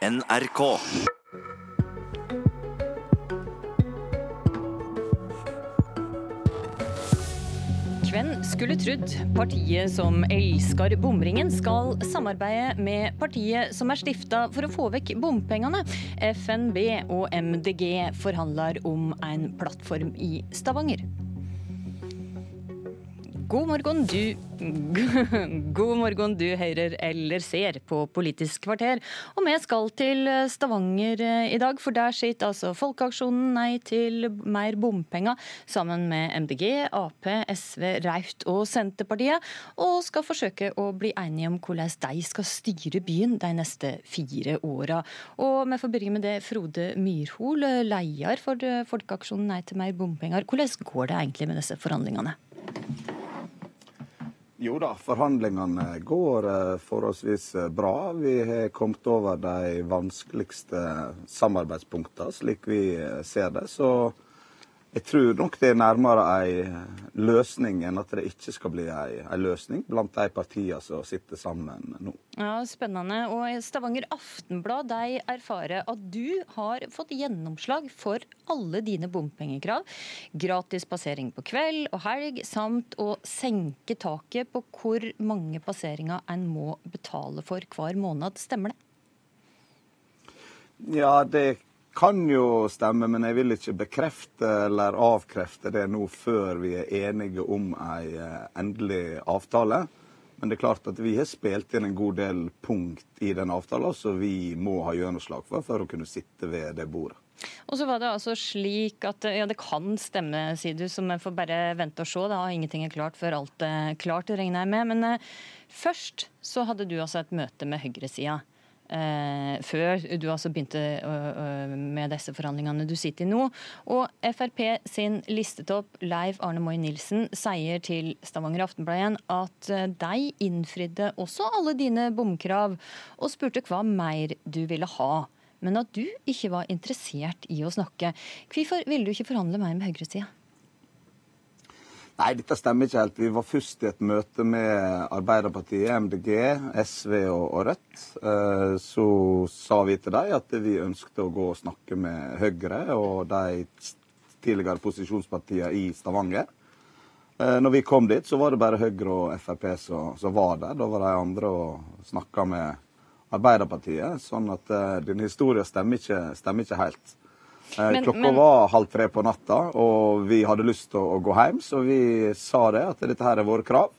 NRK. Hvem skulle trodd partiet som elsker bomringen, skal samarbeide med partiet som er stifta for å få vekk bompengene? FNB og MDG forhandler om en plattform i Stavanger. God morgen, du God morgen, du hører eller ser på Politisk kvarter. Og vi skal til Stavanger eh, i dag, for der sitter altså Folkeaksjonen Nei til mer bompenger sammen med MDG, Ap, SV, Raut og Senterpartiet, og skal forsøke å bli enige om hvordan de skal styre byen de neste fire åra. Og vi får begynne med det, Frode Myrhol, leder for Folkeaksjonen Nei til mer bompenger. Hvordan går det egentlig med disse forhandlingene? Jo da, forhandlingene går eh, forholdsvis eh, bra. Vi har kommet over de vanskeligste samarbeidspunktene, slik vi eh, ser det. Så jeg tror nok det er nærmere ei løsning enn at det ikke skal bli ei, ei løsning blant de partiene som sitter sammen nå. Ja, Spennende. Og Stavanger Aftenblad de erfarer at du har fått gjennomslag for alle dine bompengekrav. Gratis passering på kveld og helg, samt å senke taket på hvor mange passeringer en må betale for hver måned. Stemmer det? Ja, det kan jo stemme, men jeg vil ikke bekrefte eller avkrefte det nå før vi er enige om ei eh, endelig avtale. Men det er klart at vi har spilt inn en god del punkt i den avtalen som vi må ha gjennomslag for for å kunne sitte ved det bordet. Og så var det altså slik at ja, det kan stemme, sier du, så vi får bare vente og se. Da. Ingenting er klart før alt er klart, regner jeg med. Men eh, først så hadde du altså et møte med høyresida eh, før du altså begynte uh, med disse forhandlingene du sitter i nå. Og Frp sin listetopp Leiv Arne Moy Nilsen sier til Stavanger Aftenblad igjen at uh, de innfridde også alle dine bomkrav, og spurte hva mer du ville ha. Men at du ikke var interessert i å snakke. Hvorfor ville du ikke forhandle mer med høyresida? Nei, dette stemmer ikke helt. Vi var først i et møte med Arbeiderpartiet, MDG, SV og, og Rødt. Eh, så sa vi til dem at vi ønsket å gå og snakke med Høyre og de tidligere posisjonspartiene i Stavanger. Eh, når vi kom dit, så var det bare Høyre og Frp som, som var der. Da var de andre og snakka med Arbeiderpartiet. Sånn at uh, din historie stemmer ikke, stemmer ikke helt. Eh, men, Klokka men... var halv tre på natta, og vi hadde lyst til å, gå hjem, så vi sa det, at dette her er våre krav.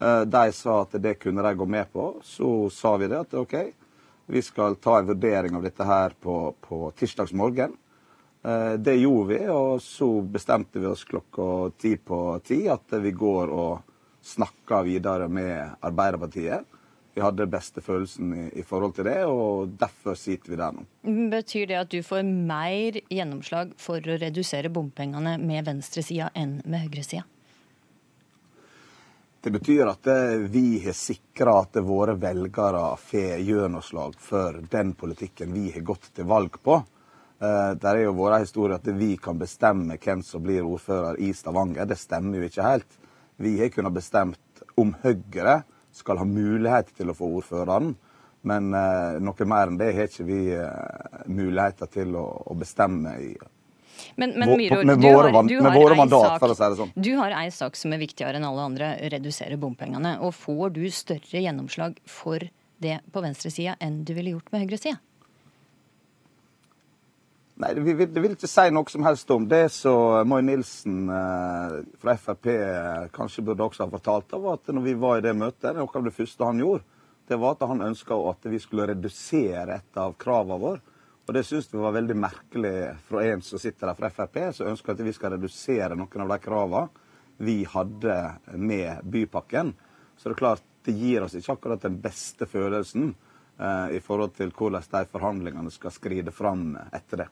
Eh, de sa at det kunne de gå med på. Så sa vi det, at OK, vi skal ta en vurdering av dette her på, på tirsdagsmorgen. Eh, det gjorde vi, og så bestemte vi oss klokka ti på ti at vi går og snakker videre med Arbeiderpartiet vi hadde beste følelsen i, i, forhold til det, og derfor sitter vi der nå. Betyr det at du får mer gjennomslag for å redusere bompengene med venstresida enn med høyresida? Det betyr at eh, vi har sikra at våre velgere får gjennomslag for den politikken vi har gått til valg på. Der det er jo våre historier at vi kan bestemme hvem som blir ordfører i Stavanger. Det stemmer jo ikke helt. Vi har kunnet bestemt om Høyre skal ha mulighet til å få ordføreren. Men eh, noe mer enn det har ikke vi eh, muligheter til å, å bestemme i. Men, men Myro, med, du våre, har, med våre mandat, sak, for å si det sånn. Du har ei sak som er viktigere enn alle andre, redusere bompengene. Og får du større gjennomslag for det på venstresida enn du ville gjort med høyresida? Nei, det vil, det vil, ikke si noe som helst om. Det som Moi Nilsen eh, fra Frp eh, kanskje burde også ha fortalt, var at når vi var i det møtet, noe av det første han gjorde, det var at han ønska at vi skulle redusere et av kravene våre. Og det syns vi var veldig merkelig fra en som sitter der fra Frp, som ønsker at vi skal redusere noen av de kravene vi hadde med bypakken. Så det er klart, det gir oss ikke akkurat den beste følelsen eh, i forhold til hvordan de forhandlingene skal skride fram etter det.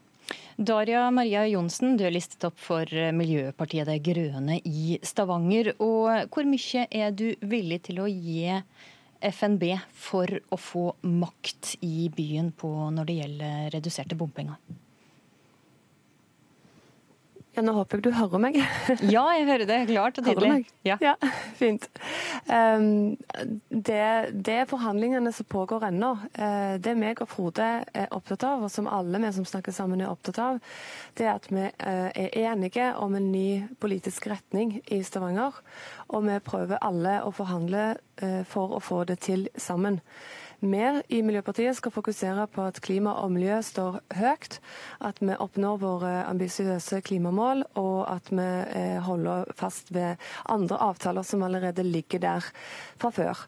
Daria Maria Johnsen, du er listet opp for Miljøpartiet De Grønne i Stavanger. Og hvor mye er du villig til å gi FNB for å få makt i byen på når det gjelder reduserte bompenger? Ja, nå håper jeg du hører meg. ja, jeg hører det klart og tydelig. Ja. ja. fint. Um, det, det, er forhandlingene som pågår ennå. Uh, det meg og Frode er opptatt av, og som alle vi som snakker sammen er opptatt av, det er at vi uh, er enige om en ny politisk retning i Stavanger. Og vi prøver alle å forhandle uh, for å få det til sammen. Vi i Miljøpartiet skal fokusere på at klima og miljø står høyt, at vi oppnår våre ambisiøse klimamål, og at vi eh, holder fast ved andre avtaler som allerede ligger der fra før.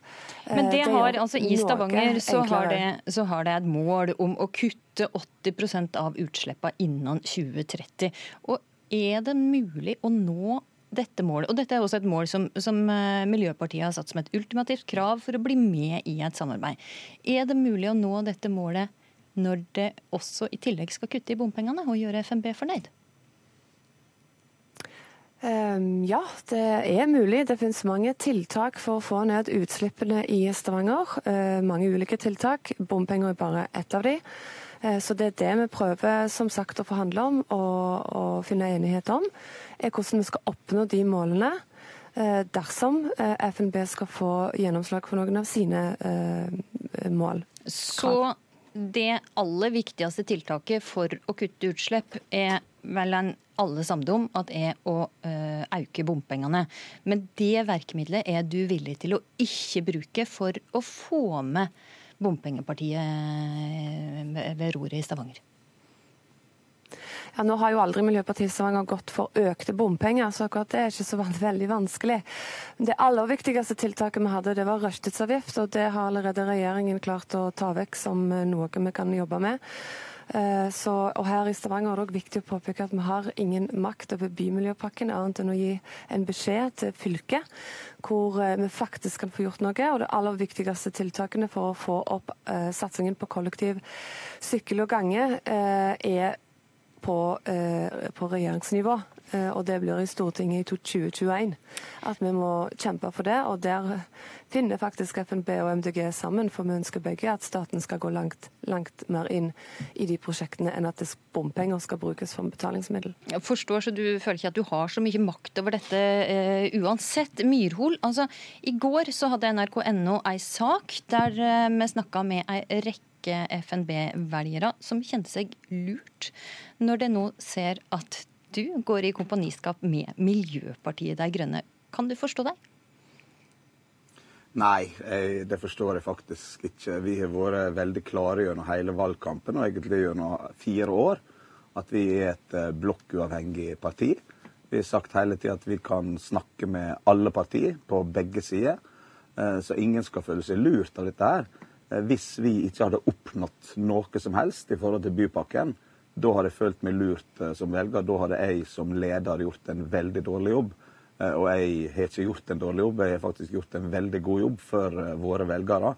Men det, eh, det har, altså I Stavanger så har, det, så har, det, et mål om å kutte 80% av utslippene innen 2030. Og er det mulig å nå dette målet. Og dette er også et mål som, som, eh, Miljøpartiet har satt som et ultimativt krav for å bli med i et samarbeid. Er det mulig å nå dette målet når det også i tillegg skal kutte i bompengene og gjøre FNB fornøyd? Um, ja, det er mulig. Det finnes mange tiltak for å få ned utslippene i Stavanger. Uh, mange ulike tiltak. Bompenger er bare ett av de. Uh, så det er det vi prøver som sagt å forhandle om og, og finne enighet om er hvordan vi skal oppnå de målene eh, dersom eh, FNB skal få gjennomslag for noen av sine eh, mål. Så det aller viktigste tiltaket for å kutte utslipp er vel en alle samdom om at er å uh, øke bompengene. Men det virkemidlet er du villig til å ikke bruke for å få med bompengepartiet ved roret i Stavanger? Ja, Nå har jo aldri Miljøpartiet Stavanger gått for økte bompenger, så akkurat det er ikke så veldig vanskelig. Det aller viktigste tiltaket vi hadde, det var rushtidsavgift, og det har allerede regjeringen klart å ta vekk som noe vi kan jobbe med. Eh, så, og her i Stavanger er det også viktig å påpeke at vi har ingen makt over bymiljøpakken, annet enn å gi en beskjed til fylket hvor eh, vi faktisk kan få gjort noe. Og det aller viktigste tiltakene for å få opp uh, satsingen på kollektiv, sykkel og gange er på, eh, på regjeringsnivå. Eh, og det blir i Stortinget i 2021. At vi må kjempe for det. Og der finner faktisk FNB og MDG sammen, for vi ønsker begge at staten skal gå langt, langt mer inn i de prosjektene enn at bompenger skal brukes som betalingsmiddel. Jeg forstår, så du føler ikke at du har så mye makt over dette uh, uansett. Myrhol, altså i går så hadde nrk.no ei sak der vi snakka med ei rekke rekke FNB-velgere som kjente seg lurt når de nå ser at du går i kompaniskap med Miljøpartiet De Grønne. Kan du forstå det? Nei, jeg, det forstår jeg faktisk ikke. Vi har vært veldig klare gjennom hele valgkampen og egentlig gjennom fire år at vi er et eh, blokkuavhengig parti. Vi har sagt hele tida at vi kan snakke med alle partier på begge sider. Eh, så ingen skal føle seg lurt av dette her. Eh, hvis vi ikke hadde oppnådd noe som helst i forhold til bypakken, da hadde jeg følt meg lurt eh, som velger. Da hadde jeg som leder gjort en veldig dårlig jobb. Eh, og jeg har ikke gjort en dårlig jobb, jeg har faktisk gjort en veldig god jobb for våre velgere.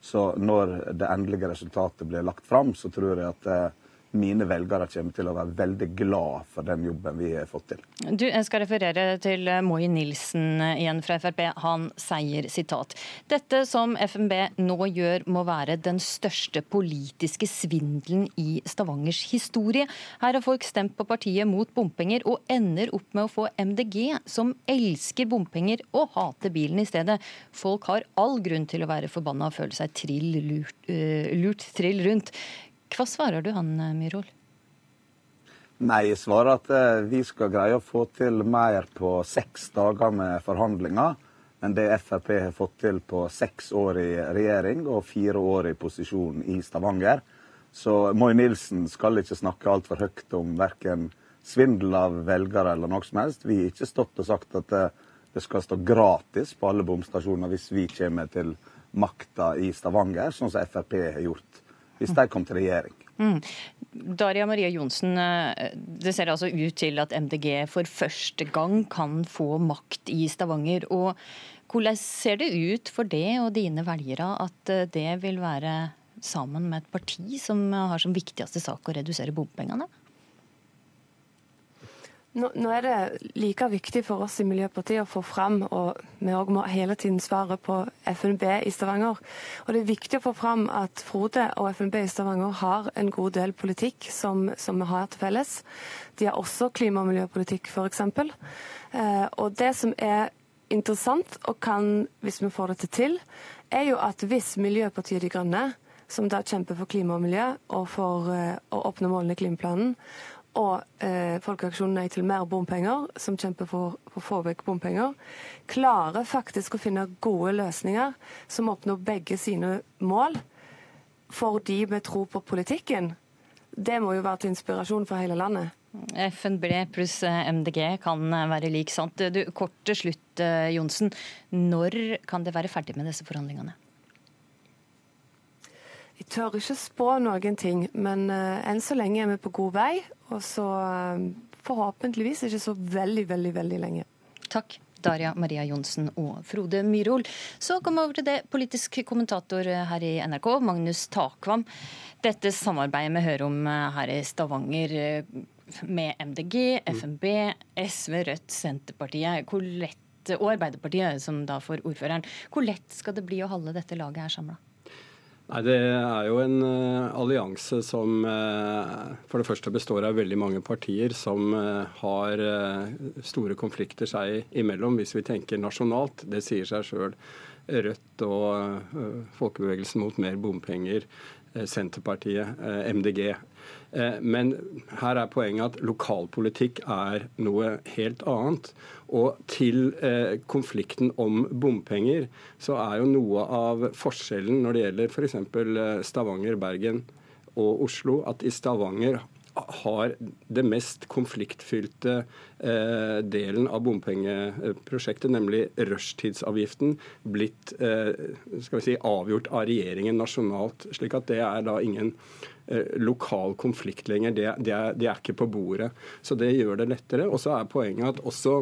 Så når det endelige resultatet blir lagt fram, så tror jeg at mine velgere kommer til å være veldig glad for den jobben vi har fått til. Du, jeg skal referere til Moi Nilsen igjen fra Frp. Han sier sitat. Dette som FNB nå gjør må være den største politiske svindelen i Stavangers historie. Her har folk stemt på partiet mot bompenger og ender opp med å få MDG, som elsker bompenger og hater bilen i stedet. Folk har all grunn til å være forbanna og føle seg trill lurt, uh, lurt trill rundt. Hva svarer du han, eh, Myhrol? Nei, jeg svarer at eh, vi skal greie å få til mer på seks dager med forhandlinger enn det Frp har fått til på seks år i regjering og fire år i posisjon i Stavanger. Så Moi Nilsen skal ikke snakke altfor høyt om verken svindel av velgere eller noe som helst. Vi har ikke stått og sagt at eh, det skal stå gratis på alle bomstasjoner hvis vi kommer til makta i Stavanger, sånn som Frp har gjort hvis de kom til regjering. Mm. Daria Maria Johnsen, eh, det ser altså ut til at MDG for første gang kan få makt i Stavanger. og Hvordan ser det ut for det og dine velgere at eh, det vil være sammen med et parti som har som viktigste sak å redusere bompengene? Nå, nå, er det like viktig for oss i Miljøpartiet å få fram, og vi òg må hele tiden svare på FNB i Stavanger. Og det er viktig å få fram at Frode og FNB i Stavanger har en god del politikk som, som vi har til felles. De har også klima- og miljøpolitikk, f.eks. Eh, og det som er interessant, og kan, hvis vi får dette til, er jo at hvis Miljøpartiet De Grønne, som da kjemper for klima og miljø og for eh, å oppnå målene i klimaplanen, og eh, Folkeaksjonen Nei til mer bompenger, som kjemper for, for å få vekk bompenger, klarer faktisk å finne gode løsninger som oppnår begge sine mål, for de med tro på politikken. Det må jo være til inspirasjon for hele landet. FNB pluss eh, MDG kan eh, være lik sant. Du, kort til slutt, eh, Johnsen. Når kan det være ferdig med disse forhandlingene? Jeg tør ikke spå noen ting, men uh, enn så lenge er vi på god vei. Og så uh, forhåpentligvis ikke så veldig, veldig, veldig lenge. Takk. Daria Maria Johnsen og Frode Myrhol. Så kom over til det politisk kommentator her i NRK, Magnus Takvam. Dette samarbeidet vi hører om her i Stavanger med MDG, FNB, SV, Rødt, Senterpartiet hvor lett, og Arbeiderpartiet, som da får ordføreren. Hvor lett skal det bli å holde dette laget her samla? Nei, Det er jo en uh, allianse som uh, for det første består av veldig mange partier som uh, har store konflikter seg imellom, hvis vi tenker nasjonalt. Det sier seg sjøl. Rødt og folkebevegelsen mot mer bompenger, Senterpartiet, MDG. Eh, men her er poenget at lokalpolitikk er noe helt annet. Og til eh, konflikten om bompenger, så er jo noe av forskjellen når det gjelder f.eks. Eh, Stavanger, Bergen og Oslo, at i Stavanger har det mest konfliktfylte eh, delen av bompengeprosjektet, nemlig rushtidsavgiften, blitt eh, skal vi si, avgjort av regjeringen nasjonalt. slik at det er da ingen Eh, lokal konflikt lenger. Det, det, er, det, er, ikke på bordet. Så det gjør det lettere. Og så er poenget at også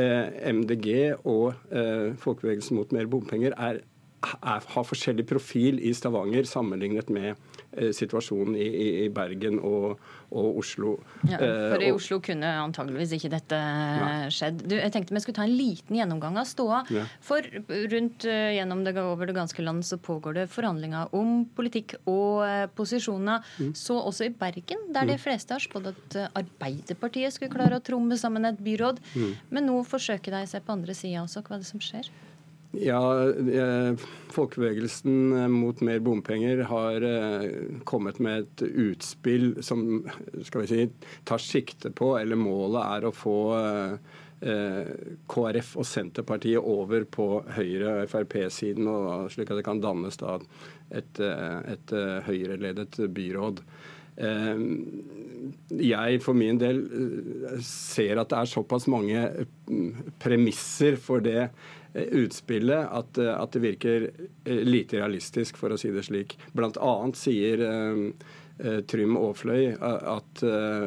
eh, MDG og eh, Folkebevegelsen mot mer bompenger er, er, har forskjellig profil i Stavanger sammenlignet med situasjonen i, i Bergen og, og Oslo. Ja, for i eh, Oslo kunne antageligvis ikke dette Nei. skjedd. Du, jeg tenkte vi skulle ta en liten gjennomgang av ståa. Ja. For rundt eh, gjennom det, over det ganske land så pågår det forhandlinger om politikk og posisjoner. Mm. Så også i Bergen, der de mm. fleste har spådd at Arbeiderpartiet skulle klare å tromme sammen et byråd. Mm. Men nå forsøker de seg på andre sida også. Hva er det som skjer? Ja, eh, Folkebevegelsen eh, mot mer bompenger har eh, kommet med et utspill som skal vi si, tar sikte på, eller målet er å få KrF og Senterpartiet over på Høyre- og Frp-siden, slik at det kan dannes da et, et Høyre-ledet byråd. Jeg for min del ser at det er såpass mange premisser for det Eh, utspillet at, eh, at, det virker eh, lite realistisk, for å si det slik. Blant annet sier Trym Aafløy at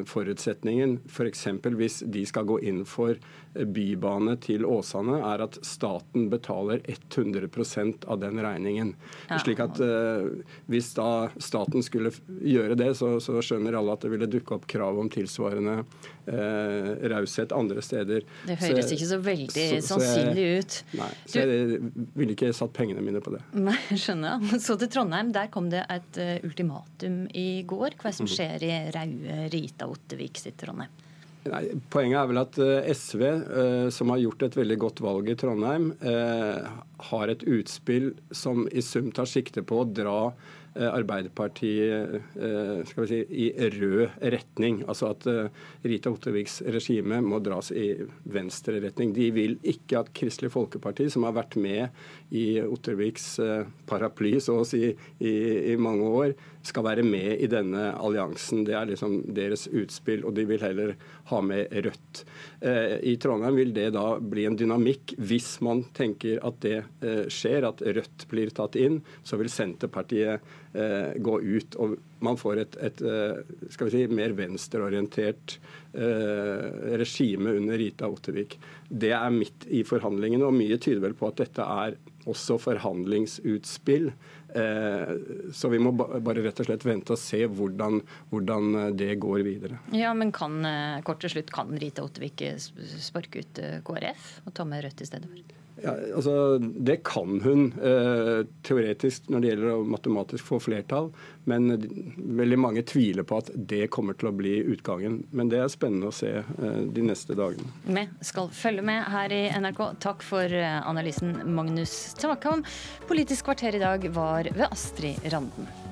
forutsetningen f.eks. For hvis de skal gå inn for bybane til Åsane, er at staten betaler 100% av den regningen. Ja. Slik at uh, Hvis da staten skulle gjøre det, så, så, skjønner alle at det ville dukke opp krav om tilsvarende uh, raushet andre steder. Det høres så, ikke så veldig så, sannsynlig ut. Nei, så du, jeg ville ikke satt pengene mine på det. Nei, skjønner. Så til Trondheim. Der kom det et uh, ultimatum i går. Hva er det som mhm. skjer i Raue, Rita, Ottevik sitt Trondheim? Nei, poenget er vel at eh, SV, eh, som har gjort et veldig godt valg i Trondheim, eh, har et utspill som i sum tar sikte på å dra Arbeiderpartiet eh, skal vi si, i rød retning. Altså at eh, Rita Otterviks regime må dras i venstre retning. De vil ikke at Kristelig Folkeparti, som har vært med i Otterviks paraply så å si i, i mange år, skal være med i denne alliansen. Det er liksom deres utspill, og de vil heller ha med Rødt. I Trondheim vil det da bli en dynamikk hvis man tenker at det skjer, at Rødt blir tatt inn. Så vil Senterpartiet Eh, gå ut. og Man får et, et eh, skal vi si, mer venstreorientert eh, regime under Rita Ottervik. Det er midt i forhandlingene, og mye tyder vel på at dette er også forhandlingsutspill. Eh, så vi må bare rett og slett vente og se hvordan, hvordan det går videre. Ja, men kan, eh, kort til slutt, kan Rita Ottervik sparke ut KrF og ta med Rødt i stedet for? Ja, altså, det kan hun eh, teoretisk når det gjelder å matematisk få flertall, men veldig mange tviler på at det kommer til å bli utgangen. Men det er spennende å se eh, de neste dagene. Vi skal følge med her i NRK. Takk for eh, analysen, Magnus Takam. Politisk kvarter i dag var ved Astrid Randen.